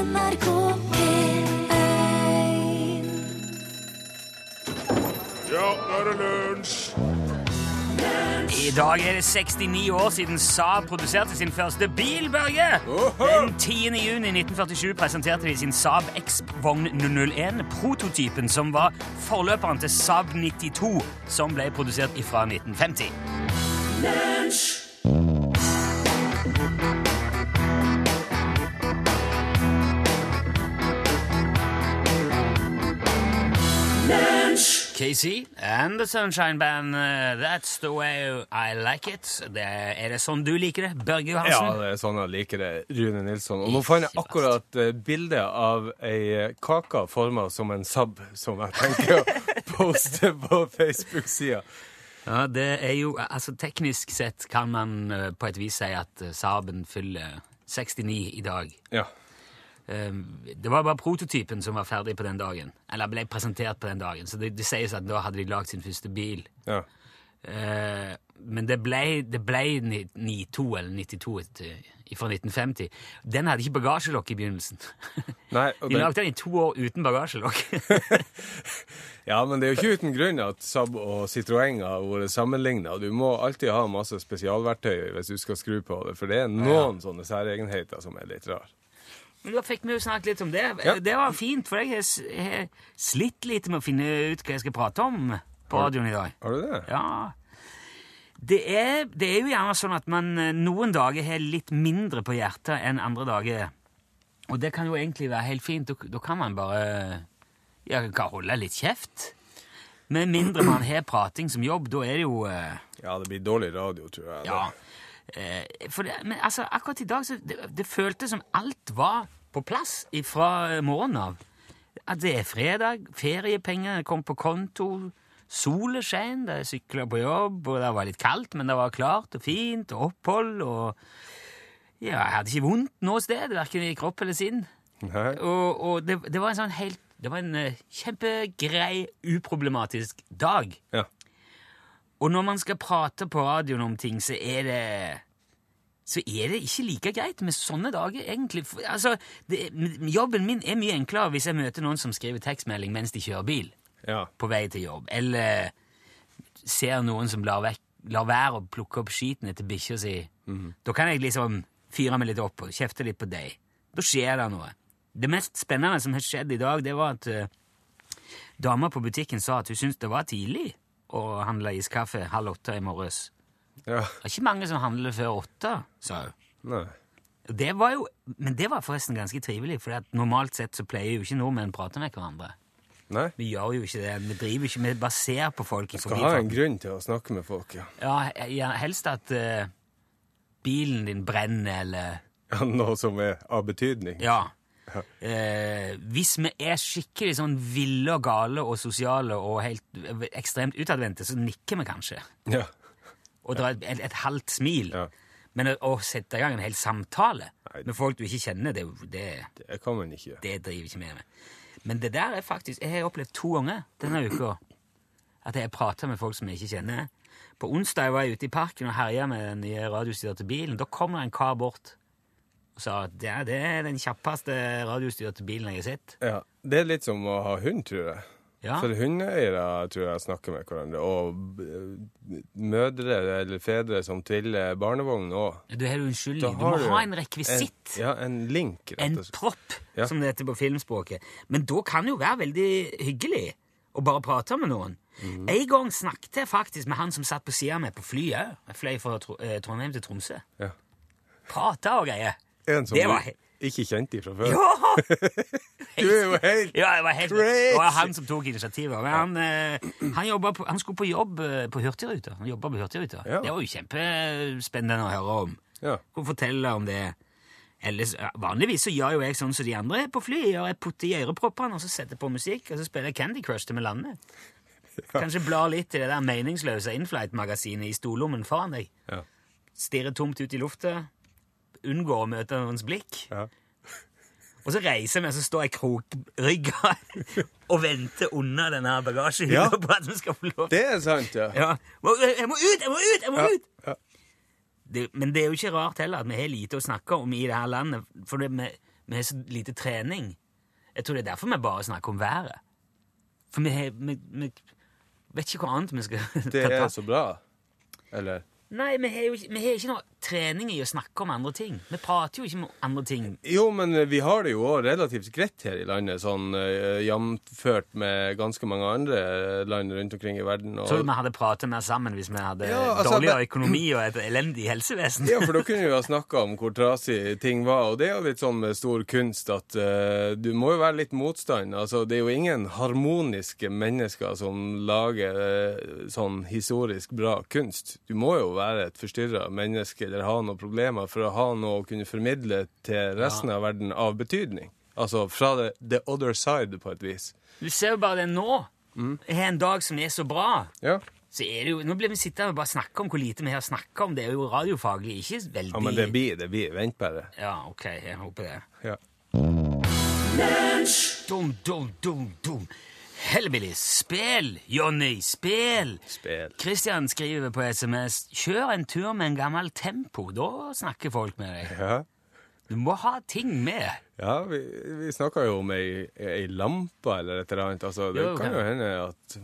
NRK P1 Ja, nå er det lunsj! I dag er det 69 år siden Saab produserte sin første bil, Børge. Den 10. juni 1947 presenterte de sin Saab X-vogn 001, prototypen som var forløperen til Saab 92, som ble produsert fra 1950. KC and the Sunshine Band, uh, that's the way I like it. Det, er det sånn du liker det, Børge Ja, det er sånn jeg liker det, Rune Nilsson. Og nå fant jeg akkurat bildet bilde av ei kake forma som en sabb, som jeg tenker å poste på Facebook-sida. Ja, det er jo, altså Teknisk sett kan man eh, på et vis si at Saben fyller 69 i dag. Ja. Um, det var bare prototypen som var ferdig på den dagen. Eller ble presentert på den dagen. Så det, det sies at da hadde de lagd sin første bil. ja. Eh, men det ble, det ble 92 eller 92 fra 1950. Den hadde ikke bagasjelokk i begynnelsen. Nei, De den, lagde den i to år uten bagasjelokk. ja, men det er jo ikke uten grunn at Saab og Citroën har vært sammenligna. Du må alltid ha masse spesialverktøy hvis du skal skru på det, for det er noen sånne særegenheter som er litt rar. Men da fikk vi jo snakket litt om det. Ja. Det var fint, for jeg har slitt litt med å finne ut hva jeg skal prate om på radioen i dag. Har du det? Ja. Det er, det er jo gjerne sånn at man eh, noen dager har litt mindre på hjertet enn andre dager. Og det kan jo egentlig være helt fint. Da, da kan man bare ja, kan holde litt kjeft. Med mindre man har prating som jobb, da er det jo eh, Ja, det blir dårlig radio, tror jeg. Ja. Eh, for det, men altså, akkurat i dag så det, det føltes som alt var på plass fra morgenen av. At det er fredag, feriepengene kom på konto, solen da jeg sykla på jobb, og det var litt kaldt, men det var klart og fint, og opphold, og ja, jeg hadde ikke vondt noe sted, hverken i kropp eller sinn. Nei. Og, og det, det var en sånn helt Det var en eh, kjempegrei, uproblematisk dag. Ja. Og når man skal prate på radioen om ting, så er det så er det ikke like greit med sånne dager, egentlig. For, altså, det, jobben min er mye enklere hvis jeg møter noen som skriver tekstmelding mens de kjører bil ja. på vei til jobb, eller ser noen som lar, vekk, lar være å plukke opp skiten etter bikkja si. Da kan jeg liksom fyre meg litt opp og kjefte litt på deg. Da skjer det noe. Det mest spennende som har skjedd i dag, det var at uh, dama på butikken sa at hun syntes det var tidlig å handla iskaffe halv åtte i morges. ja. Det er ikke mange som handler før åtte, sa hun. Nei. Det var jo, men det var forresten ganske trivelig, for normalt sett så pleier jo ikke nordmenn å prate med hverandre. Nei. Vi gjør jo ikke det. Vi driver ikke, vi bare ser på folk. Vi Skal ha en grunn til å snakke med folk, ja. Ja, ja, helst at uh, bilen din brenner, eller ja noe som er av betydning. Ja. Eh, hvis vi er skikkelig sånn ville og gale og sosiale og helt ekstremt utadvendte, så nikker vi kanskje. Ja. Og drar et, et, et halvt smil. Ja. Men å, å sette i gang en hel samtale Nei. med folk du ikke kjenner, det, det, Det kan man ikke. det driver ikke vi med. Men det der er faktisk Jeg har opplevd to ganger denne uka at jeg prater med folk som jeg ikke kjenner. På onsdag var jeg ute i parken og herja med den nye radiostyrte bilen. Da kom det en kar bort og sa at ja, det er den kjappeste radiostyrte bilen jeg har sett. Ja, Det er litt som å ha hund, tror jeg. Ja. For hundeeiere tror jeg snakker med hverandre, og eh, mødre eller fedre som triller barnevogn òg. Du har unnskyldning. Du må ha en rekvisitt. Ja, en link, En propp, Ja. som det heter på filmspråket. Men da kan det jo være veldig hyggelig å bare prate med noen. Mm. En gang snakket jeg faktisk med han som satt på sida av meg på flyet. Jeg fløy fra eh, Trondheim til Tromsø. Ja. Prata og greier. En som Det var he- ikke kjente fra før. Ja! Du er jo helt Ja, det var helt Crazy! Det var han som tok initiativet. Men han, eh, han, på, han skulle på jobb eh, på Hurtigruta. Han på Hurtigruta. Ja. Det var jo kjempespennende å høre om. Ja. Kunne fortelle om det. Ellers, vanligvis så gjør jo jeg sånn som de andre på gjør. Jeg putter i øreproppene, og så setter jeg på musikk, og så spiller jeg Candy Crush til vi lander. Kanskje blar litt i det der meningsløse Inflight-magasinet i stollommen foran deg. Ja. Stirrer tomt ut i lufta. Unngår å møte noens blikk. Ja. Og så reiser jeg meg, så står jeg krokrygga og venter unna denne bagasjehylla Ja. på at vi skal få lov Det er sant, ja. ja. Jeg må ut! Jeg må ut! Jeg må Ja, ut! ja. Det, men det er jo ikke rart heller at vi har lite å snakke om i det her landet. For vi, Vi har så lite trening. Jeg tror det er derfor vi bare snakker om været. For vi, har, vi, vi vet ikke hva annet vi skal Det er så bra. Eller? Nei, vi har jo ikke, vi har ikke noe trening i å snakke om andre ting. Vi prater jo ikke om andre ting. Jo, men vi har det jo òg relativt greit her i landet, sånn uh, jamført med ganske mange andre land rundt omkring i verden. Og... Tror du vi hadde pratet mer sammen hvis vi hadde Ja, altså, dårligere økonomi og et elendig helsevesen? Ja, for da kunne vi ha snakka om hvor trasig ting var, og det er jo litt sånn med stor kunst at uh, du må jo være litt motstand. Altså, det er jo ingen harmoniske mennesker som lager uh, sånn historisk bra kunst. Du må jo være et forstyrra menneske eller ha noen problemer for å ha noe å kunne formidle til resten av verden av betydning. Altså fra the, the other side, på et vis. Du ser jo bare det nå. Mm. Jeg har en dag som er så bra. Ja. Så er det jo, Nå blir vi sittende og bare snakke om hvor lite vi har snakka om. Det er jo radiofaglig ikke veldig ja, men det blir, det blir. Vent bare. Ja, ok, jeg håper det. Ja. Dum, dum, dum, dum. Hellbillies, Spel, Jonny, spel! Spel. Christian skriver på SMS kjør en tur med en gammel Tempo. Da snakker folk med deg. Ja. Du må ha ting med. Ja, vi, vi snakka jo om ei, ei lampe eller et eller annet. Altså, det Jo, kan jo hende at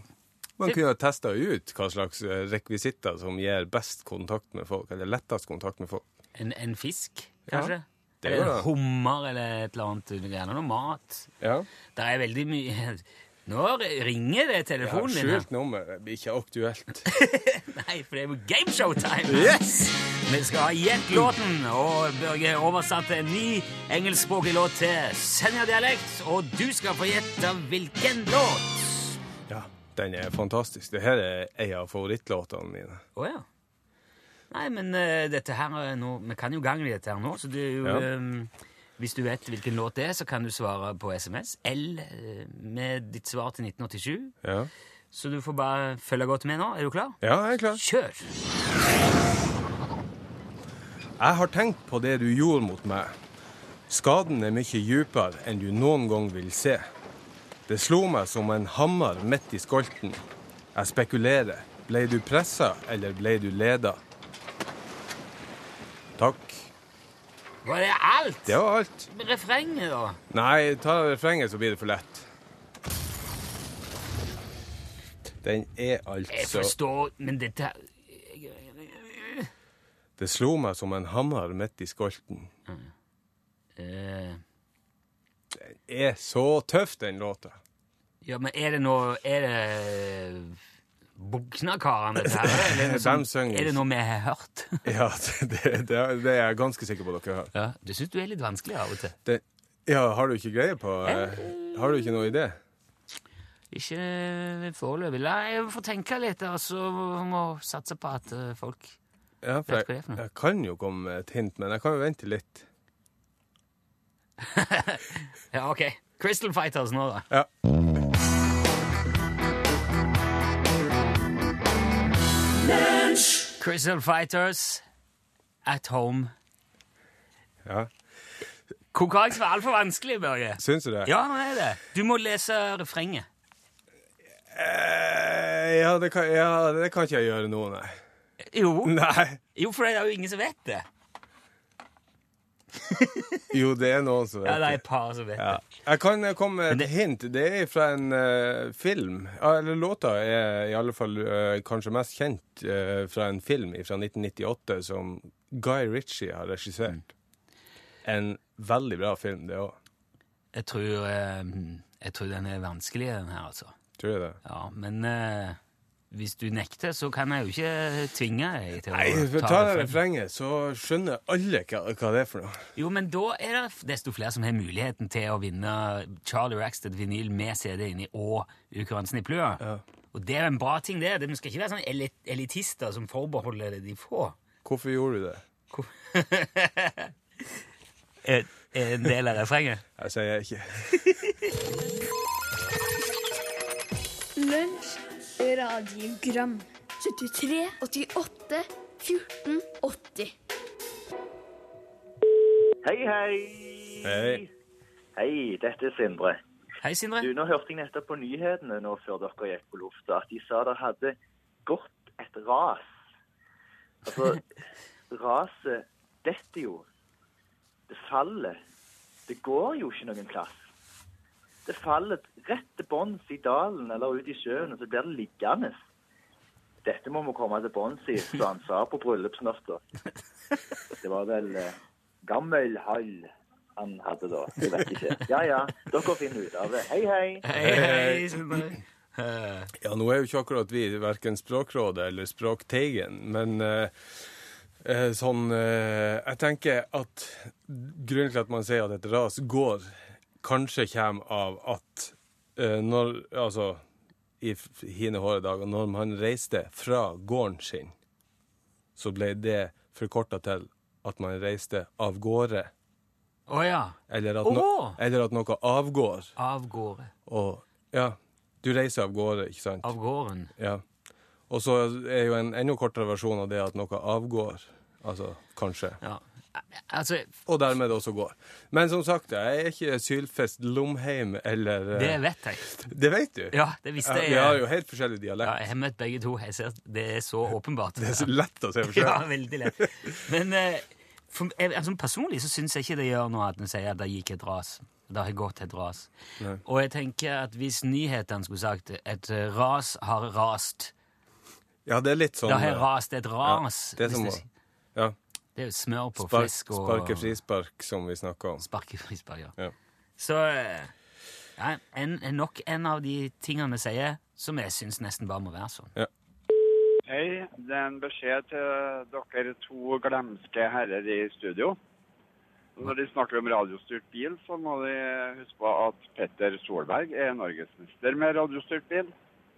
man kunne testa ut hva slags rekvisitter som gir best kontakt med folk, eller lettest kontakt med folk. En, en fisk, kanskje? det eller en hummer eller et eller annet. Gjerne noe mat. Ja. Det er veldig mye Nå ringer det telefonen din. her. skjult nummer. Det blir ikke aktuelt. Nei, for det er jo gameshow-time. Yes! Vi skal ha Gjett låten, og Børge oversatte en ny engelskspråklig låt til Senja-dialekt, og du skal få gjette hvilken låt. Ja, den er fantastisk. Dette er en av favorittlåtene mine. Å ja. Nei, men uh, dette her er nå Vi kan jo gange dette her nå, så det er jo Ja. eh, Hvis du vet hvilken låt det er, så kan du svare på SMS. L eh, med ditt svar til 1987. Ja, Så du får bare følge godt med nå. Er du klar? ja jeg er klar. Kjør! Jeg har tenkt på det du gjorde mot meg. Skaden er mye dypere enn du noen gang vil se. Det slo meg som en hammer midt i skolten. Jeg spekulerer. Ble du pressa, eller ble du leda? Takk. Var det alt? Det var alt. Refrenget, da? Nei, ta refrenget, så blir det for lett. Den er Jeg altså forstår, men dette Det slo meg som en hammer midt i skolten. Uh. Den er så tøff, den låta. Ja, men er det noe Er det Buknakaren, dette her? Er det, noe som- er det noe vi har hørt? Ja, det, det, det er jeg ganske sikker på dere har. Ja, det syns du er litt vanskelig av og til? Det, ja, har du ikke greie på eh, Har du ikke noe idé? Ikke foreløpig. La jeg får tenke litt, og så må satse på at eh, folk Ja, for Vet hva det er jeg, for noe. jeg kan jo komme med et hint, men jeg kan jo vente litt. Ja, OK. Crystal Fighters nå, da. Ja. Crystal Fighters at home. ja. Konkurranse var altfor vanskelig, Børge. Syns du det? Ja, nå er det. Du må lese refrenget. Eh, ja, det kan, ja, det kan ikke jeg gjøre nå, nei. Jo, Nei. jo for det er jo ingen som vet det. Jo, det er noen som vet Ja, det er et par som vet Ja. det. Jeg kan eh, komme med et hint. Det er fra en uh, film. Eller låta er i alle fall uh, kanskje mest kjent uh, fra en film fra 1998 som Guy Ritchie har regissert. En veldig bra film, det òg. Jeg tror, jeg tror den er vanskelig, den her, altså. Tror du det. Ja, men hvis du nekter, så kan jeg jo ikke tvinge deg til Nei, å for ta ta det refrenget, så skjønner alle hva, hva det er for noe. Jo, men da er det desto flere som har muligheten til å vinne Charlie Rackstead vinyl med CD inni og Ukransen i plua. Ja. Og det er en bra ting, det. Det skal ikke være sånn elit elitister som forbeholder det de få. Hvorfor gjorde du det? Er er en del av refrenget. Jeg sier ikke. Lunsj, radiogram 73, 88, 14, 80 Hei, hei. Hei. Hei, dette er Sindre. Hei, Sindre. Du, nå hørte jeg nettopp på nyhetene nå før dere gikk på lufta, at de sa det hadde gått et ras. Altså, raset detter jo. Det faller. Det går jo ikke noen plass. Det faller rett til bunns i dalen eller ut i sjøen, og så blir det liggende. Dette må vi komme til bunns i, som han sa på bryllupsnatta. Det var vel eh, gammel hall han hadde da. Jeg vet ikke. Ja ja, dere finner ut av det. Hei, hei. Hei, hei. Ja, nå er jo ikke akkurat vi verken Språkrådet eller Språkteigen, men eh, eh, sånn eh, Jeg tenker at grunnen til at man sier at et ras går, kanskje kommer av at uh, når Altså i hine hårde dager, når man reiste fra gården sin, så ble det forkorta til at man reiste av gårde. Å ja. Eller at, no, oh! eller at noe avgår. Av gårde. Og ja, du reiser av gårde, ikke sant? Av gården. Ja. Og så er jo en enda kortere versjon av det at noe avgår. Altså kanskje. Ja. Altså, Og dermed også går. Men som sagt, jeg er ikke Sylfest Lomheim eller eh, det vet jeg. Det vet du? Ja, det visste jeg. Vi har jo helt forskjellig Ja, dialekt. jeg har møtt begge to. Ser, det er så åpenbart. Det er så lett å se forskjell. Ja, veldig lett. Men eh, for, altså, personlig så syns jeg ikke det gjør noe at en sier at det gikk et ras. Det har gått et ras. Nei. Og jeg tenker at hvis nyhetene skulle sagt et eh, ras har rast Ja, det er litt sånn Det har eh, rast et ras. Ja, det er som Ja. Det er jo smør på Spark, fisk og sparke frispark, som vi snakker om. Sparke frispark, ja. Ja. Så eh, ja, en, en nok en av de tingene vi sier, som jeg syns nesten bare må være sånn. Hei, det er en beskjed til dere to glemske herrer i studio. Når de snakker om radiostyrt bil, så må de huske på at Petter Solberg er norgesmester med radiostyrt bil.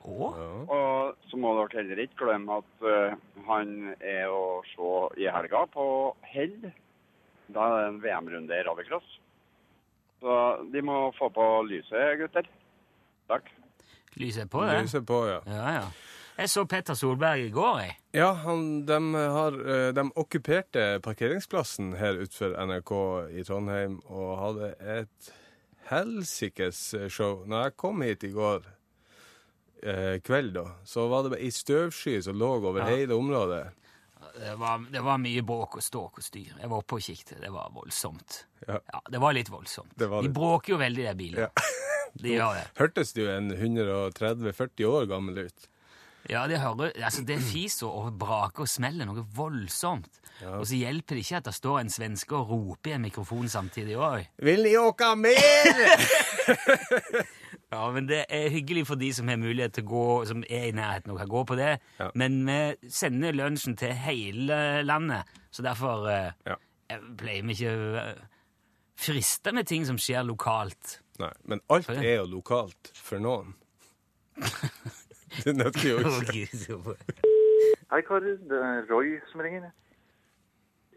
Ja. Og så må dere heller ikke glemme at uh, han er å se i helga på Hell. Da er det en VM-runde i rallycross. Så de må få på lyset, gutter. Takk. Lyset er på, det? Lyset på, ja. Ja, ja. Jeg så Petter Solberg i går, jeg. Ja, han, de, har, eh, de okkuperte parkeringsplassen her utenfor NRK i Trondheim og hadde et helsikes show. Når jeg kom hit i går eh, kveld, da, så var det ei støvsky som lå over hele området. Det var, det var mye bråk og ståk og styr. Jeg var oppe og kikket. Det var voldsomt. Ja. ja det var litt voldsomt. Var De bråker jo veldig, de bilene. De gjør det. Hørtes du en 130-40 år gammel ut? Ja, det hører, altså det fiser og braker og smeller noe voldsomt. Og så hjelper det ikke at det står en svenske og roper i en mikrofon samtidig òg. Vil ni åka mer? Ja, men det er hyggelig for de som har mulighet til å gå, som er i nærheten og kan gå på det. Ja. Men vi sender lunsjen til hele landet, så derfor eh, Ja. jeg pleier vi ikke å eh, friste med ting som skjer lokalt. Nei, men alt For er jo lokalt for noen. Det nøtter jo ikke. Hei, karer. Det er Roy som ringer.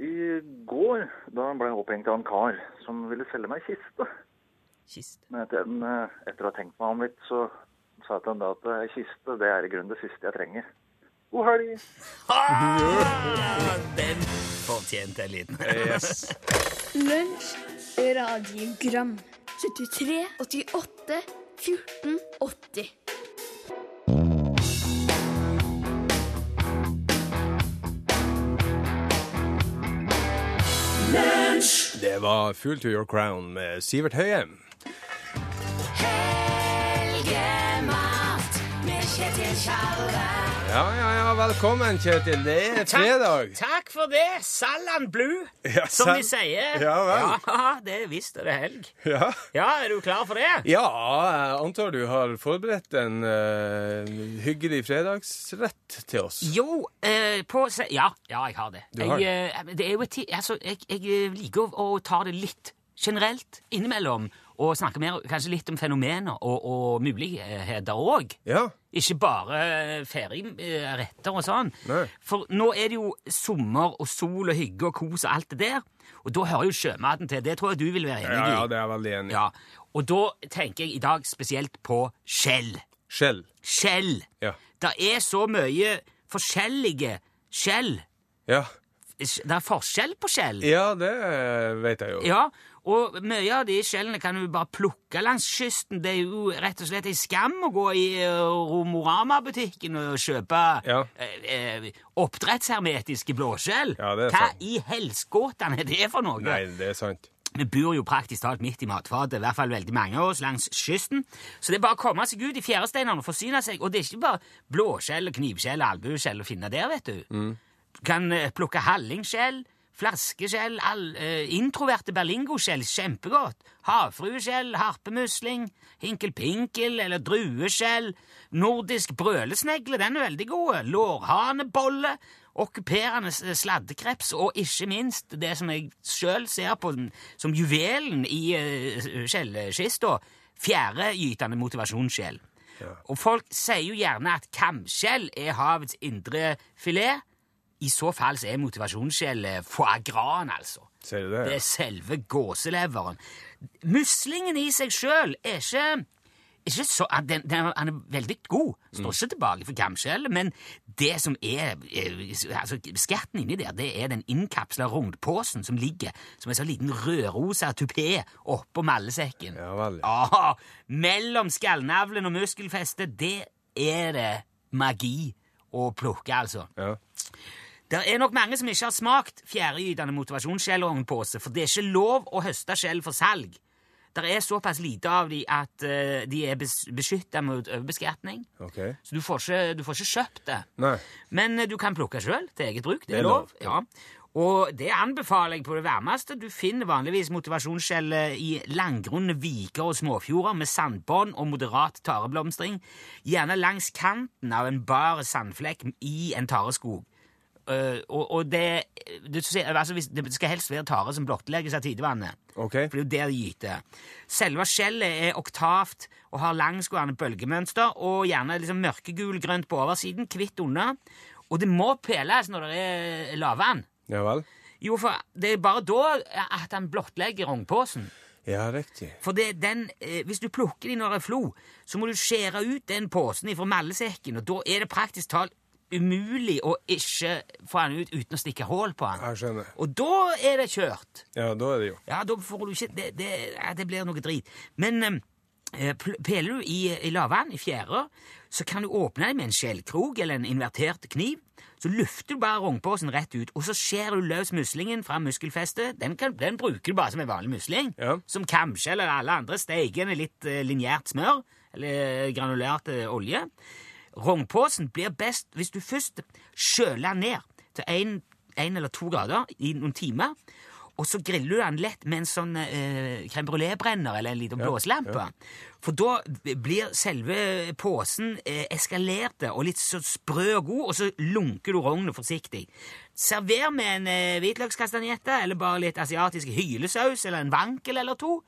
I går da ble jeg opphengt av en kar som ville selge meg kiste. Kist. Men etter, en, eh, etter å ha tenkt meg om litt, så sa jeg til han da at ei kiste det er i grunnen det siste jeg trenger. God helg! Ah, den fortjente en liten. Yes. Lunsj, radiogram 73, 88, 14, 80 Det var Fool to your crown med Sivert Høyem. Ja, ja, ja, velkommen, Kjetil. Det er fredag. Takk for det. Salan Blue, Ja, som sal- de sier. Ja vel. Ja, det er visst er det helg. Ja. Ja, er du klar for det? ja, jeg antar du har forberedt en eh, hyggelig fredagsrett til oss. Jo, eh, på se Ja, ja, jeg har det. Du har jeg, eh, det er jo et ti... Altså, jeg, jeg liker å, å ta det litt generelt innimellom, og snakke mer kanskje litt om fenomener og, og muligheter òg. Ja. Ikke bare eh, ferieretter og sånn. Nei. For nå er det jo sommer og sol og hygge og kos og alt det der. Og da hører jo sjømaten til. Det tror jeg du vil være enig Ja, i. ja, det er jeg veldig enig i. Ja, Og da tenker jeg i dag spesielt på skjell. Skjell. Skjell. Ja. Det er så mye forskjellige skjell. Ja. Det er forskjell på skjell. ja, det vet jeg jo. Ja, og mye av de skjellene kan du bare plukke langs kysten. Det er jo rett og slett en skam å gå i eh, Romorama-butikken og kjøpe Ja. eh, eh, oppdrettshermetiske blåskjell. Ja, det er Hva sant. i helskåtene er det for noe? Nei, det er sant. Vi bor jo praktisk talt midt i matfatet, i hvert fall veldig mange av oss langs kysten. Så det er bare å komme seg ut i fjæresteinene og forsyne seg. Og det er ikke bare blåskjell, knivskjell albueskjell å finne der, vet du. Du kan eh, plukke hallingskjell, flaskeskjell, all, eh, introverte berlingoskjell, kjempegodt. Havfrueskjell, harpemusling, hinkelpinkel eller drueskjell. Nordisk brølesnegle, den er veldig god. Lårhanebolle. Okkuperende sladdekreps, og ikke minst det som jeg sjøl ser på som- juvelen i skjellkista, fjæregytende motivasjonsskjell. Og folk sier jo gjerne at kamskjell er havets indre filet. I så fall så er motivasjonsskjellet foie gras, altså. Ser du det? Det er selve gåseleveren. Muslingen i seg sjøl er ikke, ikke så, den, den, er veldig god. Står ikke tilbake for kamskjellet, men det som er er altså, Skerten inni der, det er den innkapsla rundposen som ligger som en sånn liten rødrosa tupé oppå mallesekken. Ja vel. Ah, mellom skallnavlen og muskelfestet, det er det magi å plukke, altså. Ja. Det er nok mange som ikke har smakt fjæregytende motivasjonsskjellrognpose, for det er ikke lov å høste skjell for salg. Det er såpass lite av de at eh, de er bes beskytta mot overbeskatning. OK. Så du får ikke, du får ikke kjøpt det. Nei. Men eh, du kan plukke sjøl til eget bruk. Det Det er er lov. lov, Ja. Og det anbefaler jeg på det varmeste. Du finner vanligvis motivasjonsskjell eh, i langgrunne viker og småfjorder med sandbånd og moderat tareblomstring. Gjerne langs kanten av en bar sandflekk i en tareskog. Eh, og, og det, det, altså hvis, det skal helst være tare som blottlegges av tidevannet. Okay. For det er jo der det gyter. Selve skjellet er oktavt og har langsgående bølgemønster og gjerne liksom mørkegul-grønt på oversiden, hvitt under. Og det må peles når det er lavvann. Ja vel. Jo, for det er bare da at han blottlegger rognposen. Ja, riktig. For det, den, eh, hvis du plukker de når det er flo, så må du skjære ut den posen fra mallesekken, og da er det praktisk talt umulig å ikke få han ut uten å stikke hull på han. Jeg skjønner. Og da er det kjørt. Ja, da er det jo. Ja, da får du ikke Det, det, det blir noe drit. Men eh, peler du i, i lavvann, i fjæra, så kan du åpne den med en skjellkrok eller en invertert kniv. Så lufter du bare rognposen rett ut, og så skjærer du løs muslingen fra muskelfestet. Den, kan, den bruker du bare som en vanlig musling. Ja. Som kamskjell eller alle andre. Steikende litt eh, lineært smør eller granulert eh, olje. Rognposen blir best hvis du først kjøler den ned til en eller to grader i noen timer. Og så griller du den lett med en sånn eh, crème brulé-brenner eller en liten blåselampe. For da blir selve posen eh, eskalerte og litt så sprø og god, og så lunker du rognet forsiktig. Server med en eh, hvitløkskastanjette eller bare litt asiatisk hylesaus eller en vankel eller to.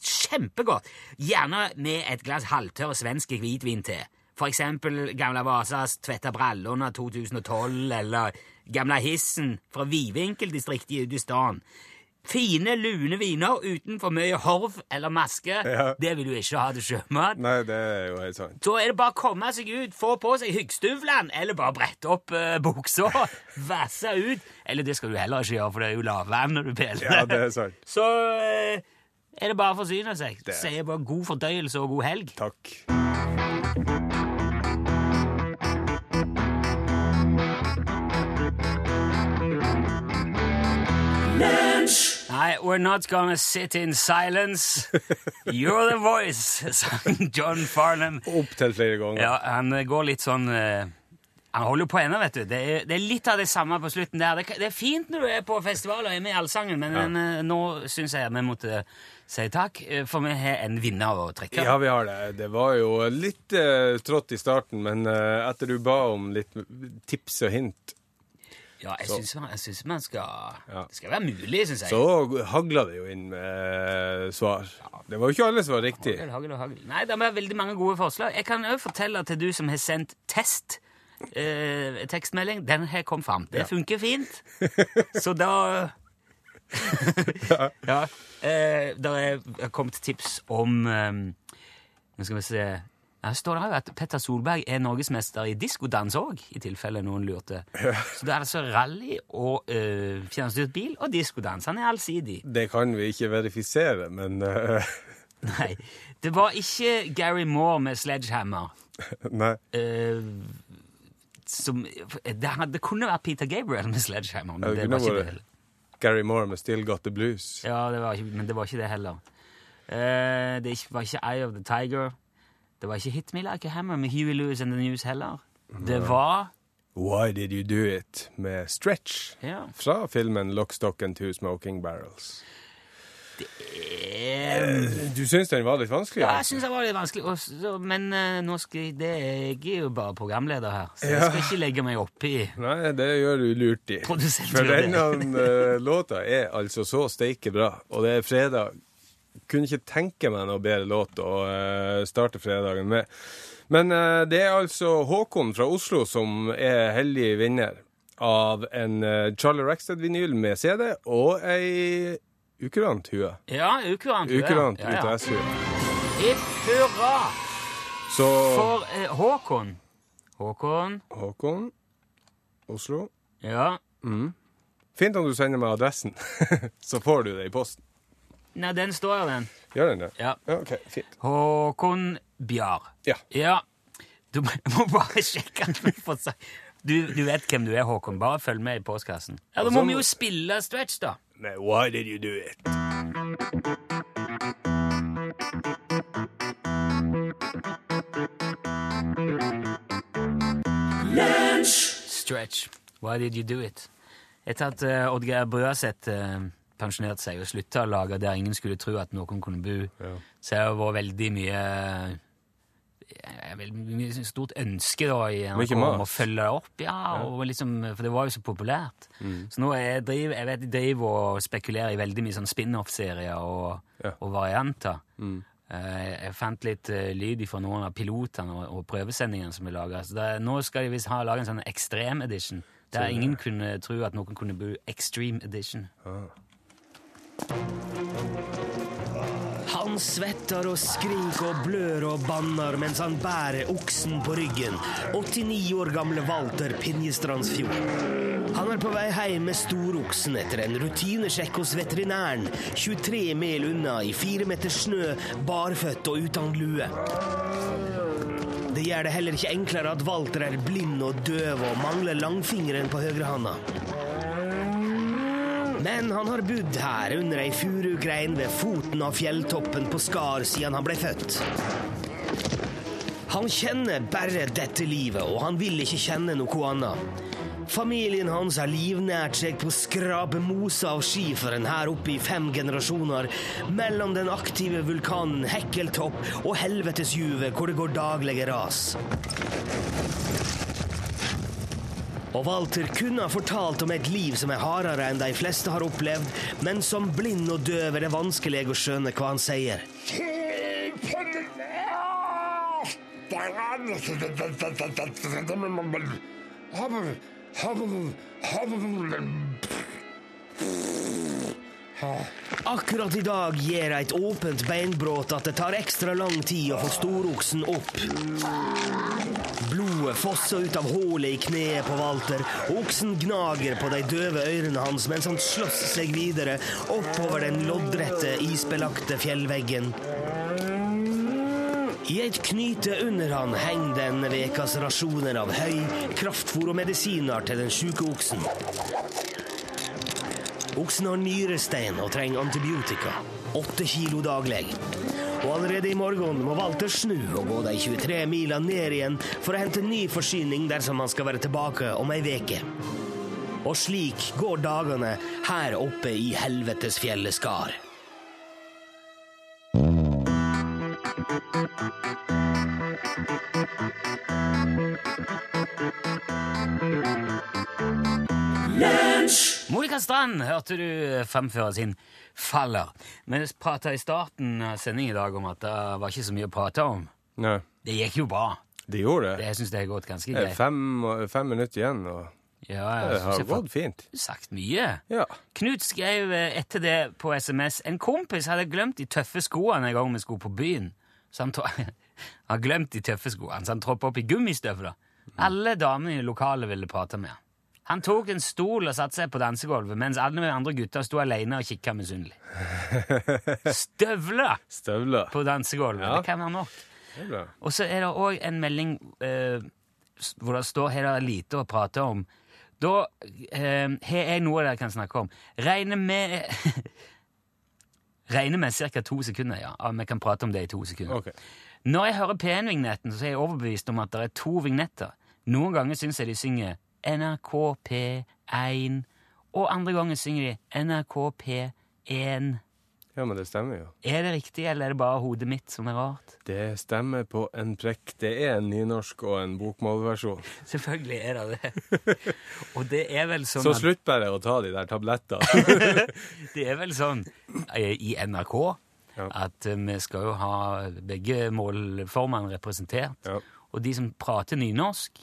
Kjempegodt. Gjerne med et glass halvtørr svensk hvitvin til. For eksempel Gamla Vasas Tvetta brallorna 2012, eller Gamla Hissen fra Vidvinkeldistriktet i Udistan. Fine, lune viner uten for mye horv eller maske. Ja. Det vil du ikke ha til sjømat. Nei, det er jo helt sant. Så er det bare å komme seg ut, få på seg hyggstøvlene, eller bare brette opp uh, buksa, vasse ut. Eller det skal du heller ikke gjøre, for det er jo lavvann når du peler. Ja, det er sant. Så uh, er det bare å forsyne seg. Det. Sier bare god fordøyelse og god helg. Takk. Nei, we're not gonna sit in silence. You're the voice, sang John Farnham. Opptil flere ganger. Ja, han eh, går litt sånn uh, Han holder jo på ennå, vet du. Det er, det er litt av det samme på slutten der. Det, det er fint når du er på festival og er med i Allsangen, men eh, nå syns jeg vi måtte si takk, for vi har en vinner å trekke. Ja, vi har det. Det var jo litt uh, trått i starten, men etter du ba om litt tips og hint, Ja, jeg syns man, man skal Ja. Det skal være mulig, syns jeg. så hagla det jo inn med svar. svar. Det var jo ikke alle som var riktig. Hagel, hagel og hagel. Nei, det er veldig mange gode forslag. Jeg kan òg fortelle til du som har sendt test. Eh, tekstmelding. Den har kommet fram. Det Ja. funker fint. Så da Ja. Eh, det er kommet tips om eh, Nå skal vi se Her står det jo at Petter Solberg er norgesmester i diskodans òg, i tilfelle noen lurte. Så det er altså rally og øh, fjernstyrt bil og diskodans. Han er allsidig. Det kan vi ikke verifisere, men øh. Nei. Det var ikke Gary Moore med Sledgehammer. Nei. Uh, som, det, hadde- det kunne vært Peter Gabriel med Sledgehammer, men det det, var ikke det heller. Gary Moore med 'Still Got The Blues'. Ja, det var ikke, men det var ikke det heller. Uh, det var ikke Eye of the Tiger. Det var ikke Hit Me Like a Hammer med Huey Lewis and the News heller. Det var 'Why Did You Do It' med Stretch Ja. fra filmen Lockstock and Two Smoking Barrels'. Eh, Du syns den var litt vanskelig? Ja, jeg altså? syns den var litt vanskelig, Også, men eh, nå skal jeg, det, jeg er jo bare programleder her, så jeg skal ikke legge meg opp i Nei, det gjør du lurt i. For denne eh, låta er altså så steike bra, og det er fredag. Kunne ikke tenke meg noe bedre låt å eh, starte fredagen med. Men eh, det er altså Håkon fra Oslo som er heldig vinner av en uh, Charlie Rackstead-vinyl med CD og ei ukurant hue. Ja, ukurant. hue. Ukurant ja, ja. UTS-hue. Hipp hurra Så for eh, Håkon. Håkon, Håkon, Oslo. ja. Fint om du sender meg adressen, så får du det i posten. Nei, den står jo, den. Gjør den det? Ja. Ja, OK, fint. Håkon Bjar. Ja. Ja. Du må, bare sjekke at vi får sagt du, du vet hvem du er, Håkon. Bare følg med i postkassen. Ja, Da må Altså, vi jo spille Stretch, da. Men Why Did You Do It? Stretch. Why did you do it? Etter at uh, Oddgeir Brøaseth uh, pensjonerte seg og slutta å lage Der ingen skulle tro at noen kunne bo, så har det vært veldig mye eh, veldig stort ønske da i NRK om å følge det opp. Ja, liksom, For det var jo så populært. Så nå jeg, driver, jeg vet driver og spekulerer i veldig mye sånn spin-off-serier og, Ja. og varianter. Mm. jeg fant litt eh, lyd fra noen av pilotene og, og prøvesendingene som er laga. Nå skal de visst ha laga en sånn extreme edition. Der ingen kunne tro at noen kunne bo extreme edition. Han svetter og skriker og blør og banner mens han bærer oksen på ryggen. 89 år gamle Walter Pinjestrandsfjord. Han er på vei hjem med storoksen etter en rutinesjekk hos veterinæren. 23 mil unna i fire meter snø, barføtt og uten lue. Det gjør det heller ikke enklere at Walter er blind og døv og mangler langfingeren på høyrehånda. Men han har bodd her under ei furugrein ved foten av fjelltoppen på Skar siden han ble født. Han kjenner bare dette livet, og han vil ikke kjenne noe annet. Familien hans har livnært seg på å skrape mose av skiferen her oppe i fem generasjoner, mellom den aktive vulkanen Hekkeltopp og helvetesjuvet hvor det går daglige ras. Og Walter kunne ha fortalt om et liv som er hardere enn de fleste har opplevd, men som blind og døv er det vanskelig å skjønne hva han sier. Akkurat i dag gir et åpent beinbrudd at det tar ekstra lang tid å få storoksen opp. Blodet fosser ut av hullet i kneet på Walter, og oksen gnager på de døve ørene hans mens han slåss seg videre oppover den loddrette, isbelagte fjellveggen. I et knyte under han henger denne vekas rasjoner av høy, kraftfôr og medisiner til den sjuke oksen. Oksen har nyrestein og trenger antibiotika. Åtte kilo daglig. Og allerede i morgen må Walter snu og gå de 23 mila ned igjen for å hente ny forsyning dersom han skal være tilbake om ei veke. Og slik går dagene her oppe i helvetesfjellet Skar. Monica Strand hørte du fremføre sin Faller. Vi prata i starten av sendingen i dag om at det var ikke så mye å prate om. Nei, Det gikk jo bra. Det gjorde Det, det. jeg syns det har gått ganske Det greit. fem, fem minutter igjen, og Ja, det jeg har har gått fint. sagt mye. Ja. Knut skrev eh, etter det på SMS En kompis hadde glemt de tøffe skoene en gang vi skulle på byen. Så han, han glemt de tøffe skoene, så han troppa opp i gummistøvler. Alle damene i lokalet ville prate med han. Han tok en stol og satte seg på dansegulvet, mens alle de andre gutta sto alene og kikka misunnelig. Støvler Støvler. på dansegulvet! Ja. Det kan være nok. Det. Og så er det òg en melding eh, hvor det står her er lite å prate om. Da eh, har jeg noe dere kan snakke om. Regner med Regner med ca. to sekunder, ja. ja. Vi kan prate om det i to sekunder. Okay. Når jeg hører P1-vignetten, så er jeg overbevist om at det er to vignetter. Noen ganger syns jeg de synger NRK P1, og andre ganger synger de NRK P1. Ja, men det stemmer jo. Er det riktig, eller er det bare hodet mitt som er rart? Det stemmer på en prekk. Det er en nynorsk og en bokmålversjon. Selvfølgelig er det det. Og det er vel sånn Så slutt bare å ta de der tablettene. Det er vel sånn eh, i NRK Ja. at eh, vi skal jo ha begge målformene representert. Ja. Og de som prater nynorsk,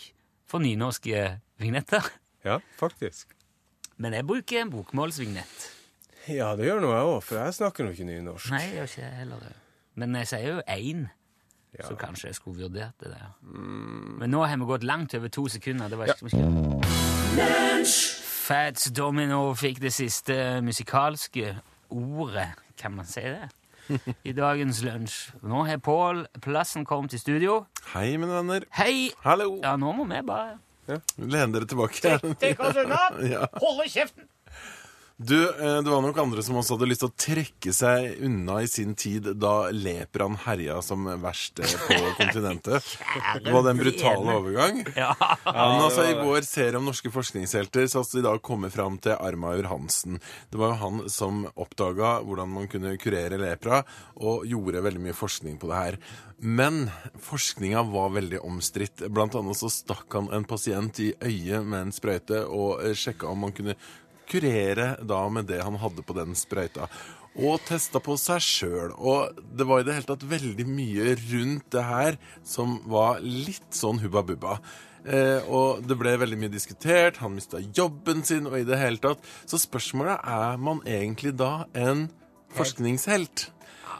får nynorske vignetter. ja, faktisk. Men jeg bruker en bokmålsvignett. Ja, det gjør nå jeg òg, for jeg snakker nå ikke nynorsk. Nei, jeg gjør ikke heller det. Men jeg sier jo én, Ja. så kanskje jeg skulle vurdert det der. Men nå har vi gått langt over to sekunder. Det var ikke Fats Domino fikk det siste musikalske ordet, kan man si det, i dagens lunsj. Nå har Pål Plassen kommet til studio. Hei, mine venner. Hei! Hallo. Ja, nå må vi bare Len dere tilbake. Dekk oss unna! Ja. Holde kjeften! Du, eh, det var nok andre som også hadde lyst til å trekke seg unna i sin tid da leperaen herja som verst eh, på kontinentet. Det var det en brutal overgang. Ja. Men altså, i vår serie om norske forskningshelter så har vi da kommet fram til Armaur Hansen. Det var jo han som oppdaga hvordan man kunne kurere lepra, og gjorde veldig mye forskning på det her. Men forskninga var veldig omstridt. Blant annet så stakk han en pasient i øyet med en sprøyte og eh, sjekka om man kunne kurere da med det han hadde på den sprøyta. Og testa på seg sjøl. Og det var i det hele tatt veldig mye rundt det her som var litt sånn hubba bubba. Eh, og det ble veldig mye diskutert, han mista jobben sin, og i det hele tatt. Så spørsmålet er man egentlig da en forskningshelt?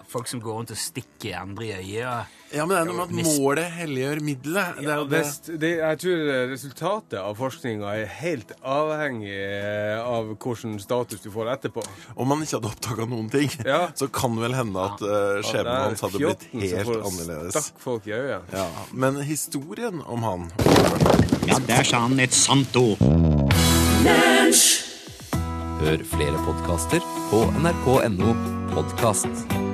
Folk som går rundt og stikker andre i øyet. Ja, men det er noe med at målet helliggjør middelet. Det er jo det. Det, jeg tror resultatet av forskninga er helt avhengig eh, av hvilken status du får etterpå. Om man ikke hadde oppdaga noen ting, Ja. så kan vel hende at uh, skjebnen Ja, hans hadde blitt helt annerledes. Stakk folk i øyet. Ja, Men historien om han Ja, der sa han et sant ord. Hør flere podkaster på nrk.no podkast.